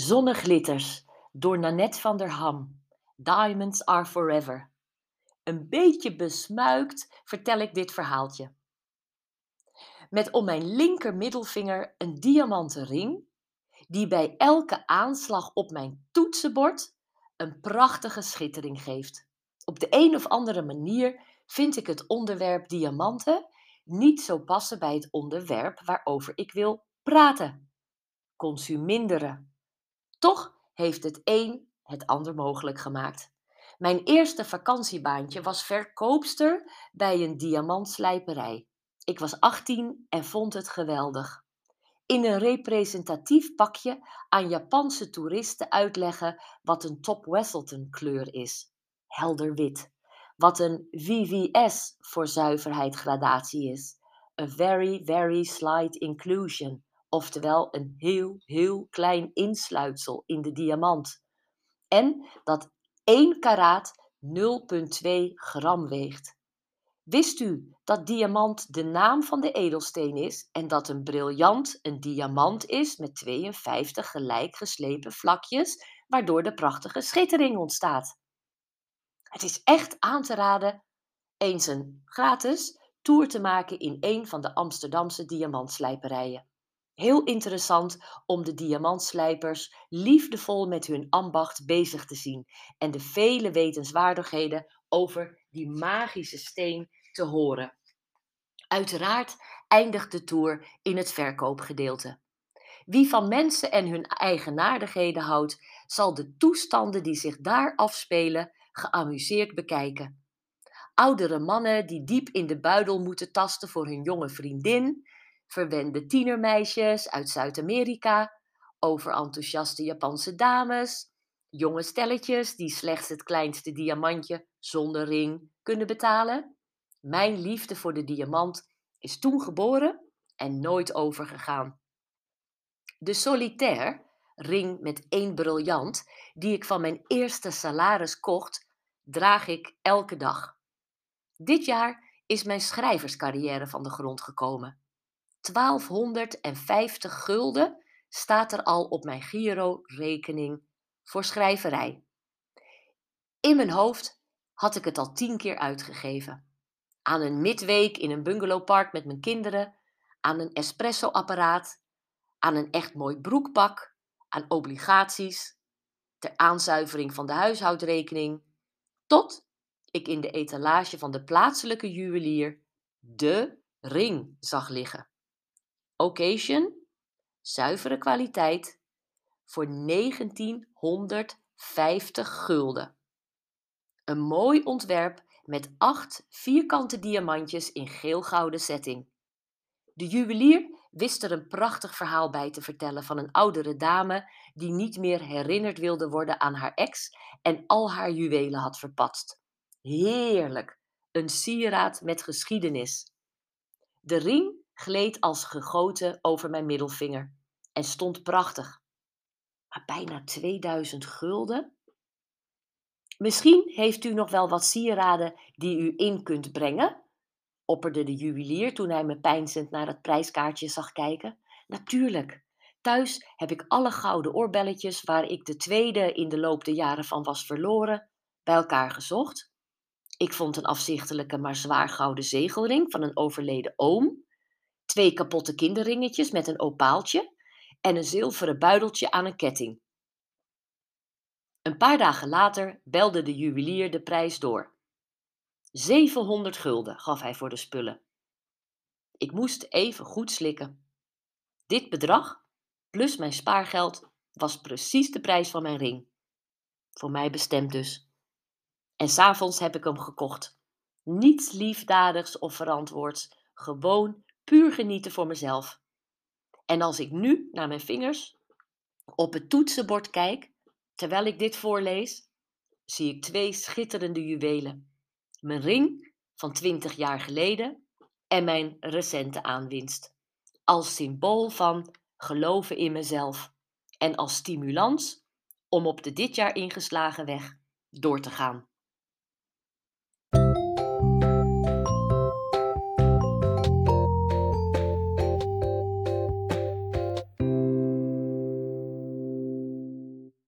Zonneglitters door Nanette van der Ham. Diamonds are forever. Een beetje besmuikt vertel ik dit verhaaltje. Met om mijn linker middelvinger een diamanten ring, die bij elke aanslag op mijn toetsenbord een prachtige schittering geeft. Op de een of andere manier vind ik het onderwerp diamanten niet zo passen bij het onderwerp waarover ik wil praten. Consuminderen. Toch heeft het een het ander mogelijk gemaakt. Mijn eerste vakantiebaantje was verkoopster bij een diamantslijperij. Ik was 18 en vond het geweldig. In een representatief pakje aan Japanse toeristen uitleggen wat een Top Wesselton kleur is. Helder wit. Wat een VVS voor zuiverheid gradatie is. A very, very slight inclusion oftewel een heel, heel klein insluitsel in de diamant. En dat 1 karaat 0,2 gram weegt. Wist u dat diamant de naam van de edelsteen is en dat een briljant een diamant is met 52 gelijk geslepen vlakjes, waardoor de prachtige schittering ontstaat? Het is echt aan te raden eens een gratis tour te maken in een van de Amsterdamse diamantslijperijen. Heel interessant om de diamantslijpers liefdevol met hun ambacht bezig te zien en de vele wetenswaardigheden over die magische steen te horen. Uiteraard eindigt de tour in het verkoopgedeelte. Wie van mensen en hun eigenaardigheden houdt, zal de toestanden die zich daar afspelen geamuseerd bekijken. Oudere mannen die diep in de buidel moeten tasten voor hun jonge vriendin, verwende tienermeisjes uit Zuid-Amerika, overenthousiaste Japanse dames, jonge stelletjes die slechts het kleinste diamantje zonder ring kunnen betalen. Mijn liefde voor de diamant is toen geboren en nooit overgegaan. De solitaire, ring met één briljant, die ik van mijn eerste salaris kocht, draag ik elke dag. Dit jaar is mijn schrijverscarrière van de grond gekomen. 1250 gulden staat er al op mijn Giro-rekening voor schrijverij. In mijn hoofd had ik het al tien keer uitgegeven. Aan een midweek in een bungalowpark met mijn kinderen, aan een espresso-apparaat, aan een echt mooi broekpak, aan obligaties, ter aanzuivering van de huishoudrekening, tot ik in de etalage van de plaatselijke juwelier de ring zag liggen. Occasion, zuivere kwaliteit, voor 1950 gulden. Een mooi ontwerp met acht vierkante diamantjes in geel-gouden setting. De juwelier wist er een prachtig verhaal bij te vertellen van een oudere dame die niet meer herinnerd wilde worden aan haar ex en al haar juwelen had verpatst. Heerlijk, een sieraad met geschiedenis. De ring gleed als gegoten over mijn middelvinger en stond prachtig. Maar bijna 2000 gulden? Misschien heeft u nog wel wat sieraden die u in kunt brengen? opperde de juwelier toen hij me peinzend naar het prijskaartje zag kijken. Natuurlijk. Thuis heb ik alle gouden oorbelletjes waar ik de tweede in de loop der jaren van was verloren, bij elkaar gezocht. Ik vond een afzichtelijke maar zwaar gouden zegelring van een overleden oom twee kapotte kinderringetjes met een opaaltje en een zilveren buideltje aan een ketting. Een paar dagen later belde de juwelier de prijs door. 700 gulden gaf hij voor de spullen. Ik moest even goed slikken. Dit bedrag, plus mijn spaargeld, was precies de prijs van mijn ring. Voor mij bestemd dus. En s'avonds heb ik hem gekocht. Niets liefdadigs of verantwoords, gewoon puur genieten voor mezelf. En als ik nu naar mijn vingers op het toetsenbord kijk, terwijl ik dit voorlees, zie ik twee schitterende juwelen. Mijn ring van 20 jaar geleden en mijn recente aanwinst. Als symbool van geloven in mezelf en als stimulans om op de dit jaar ingeslagen weg door te gaan.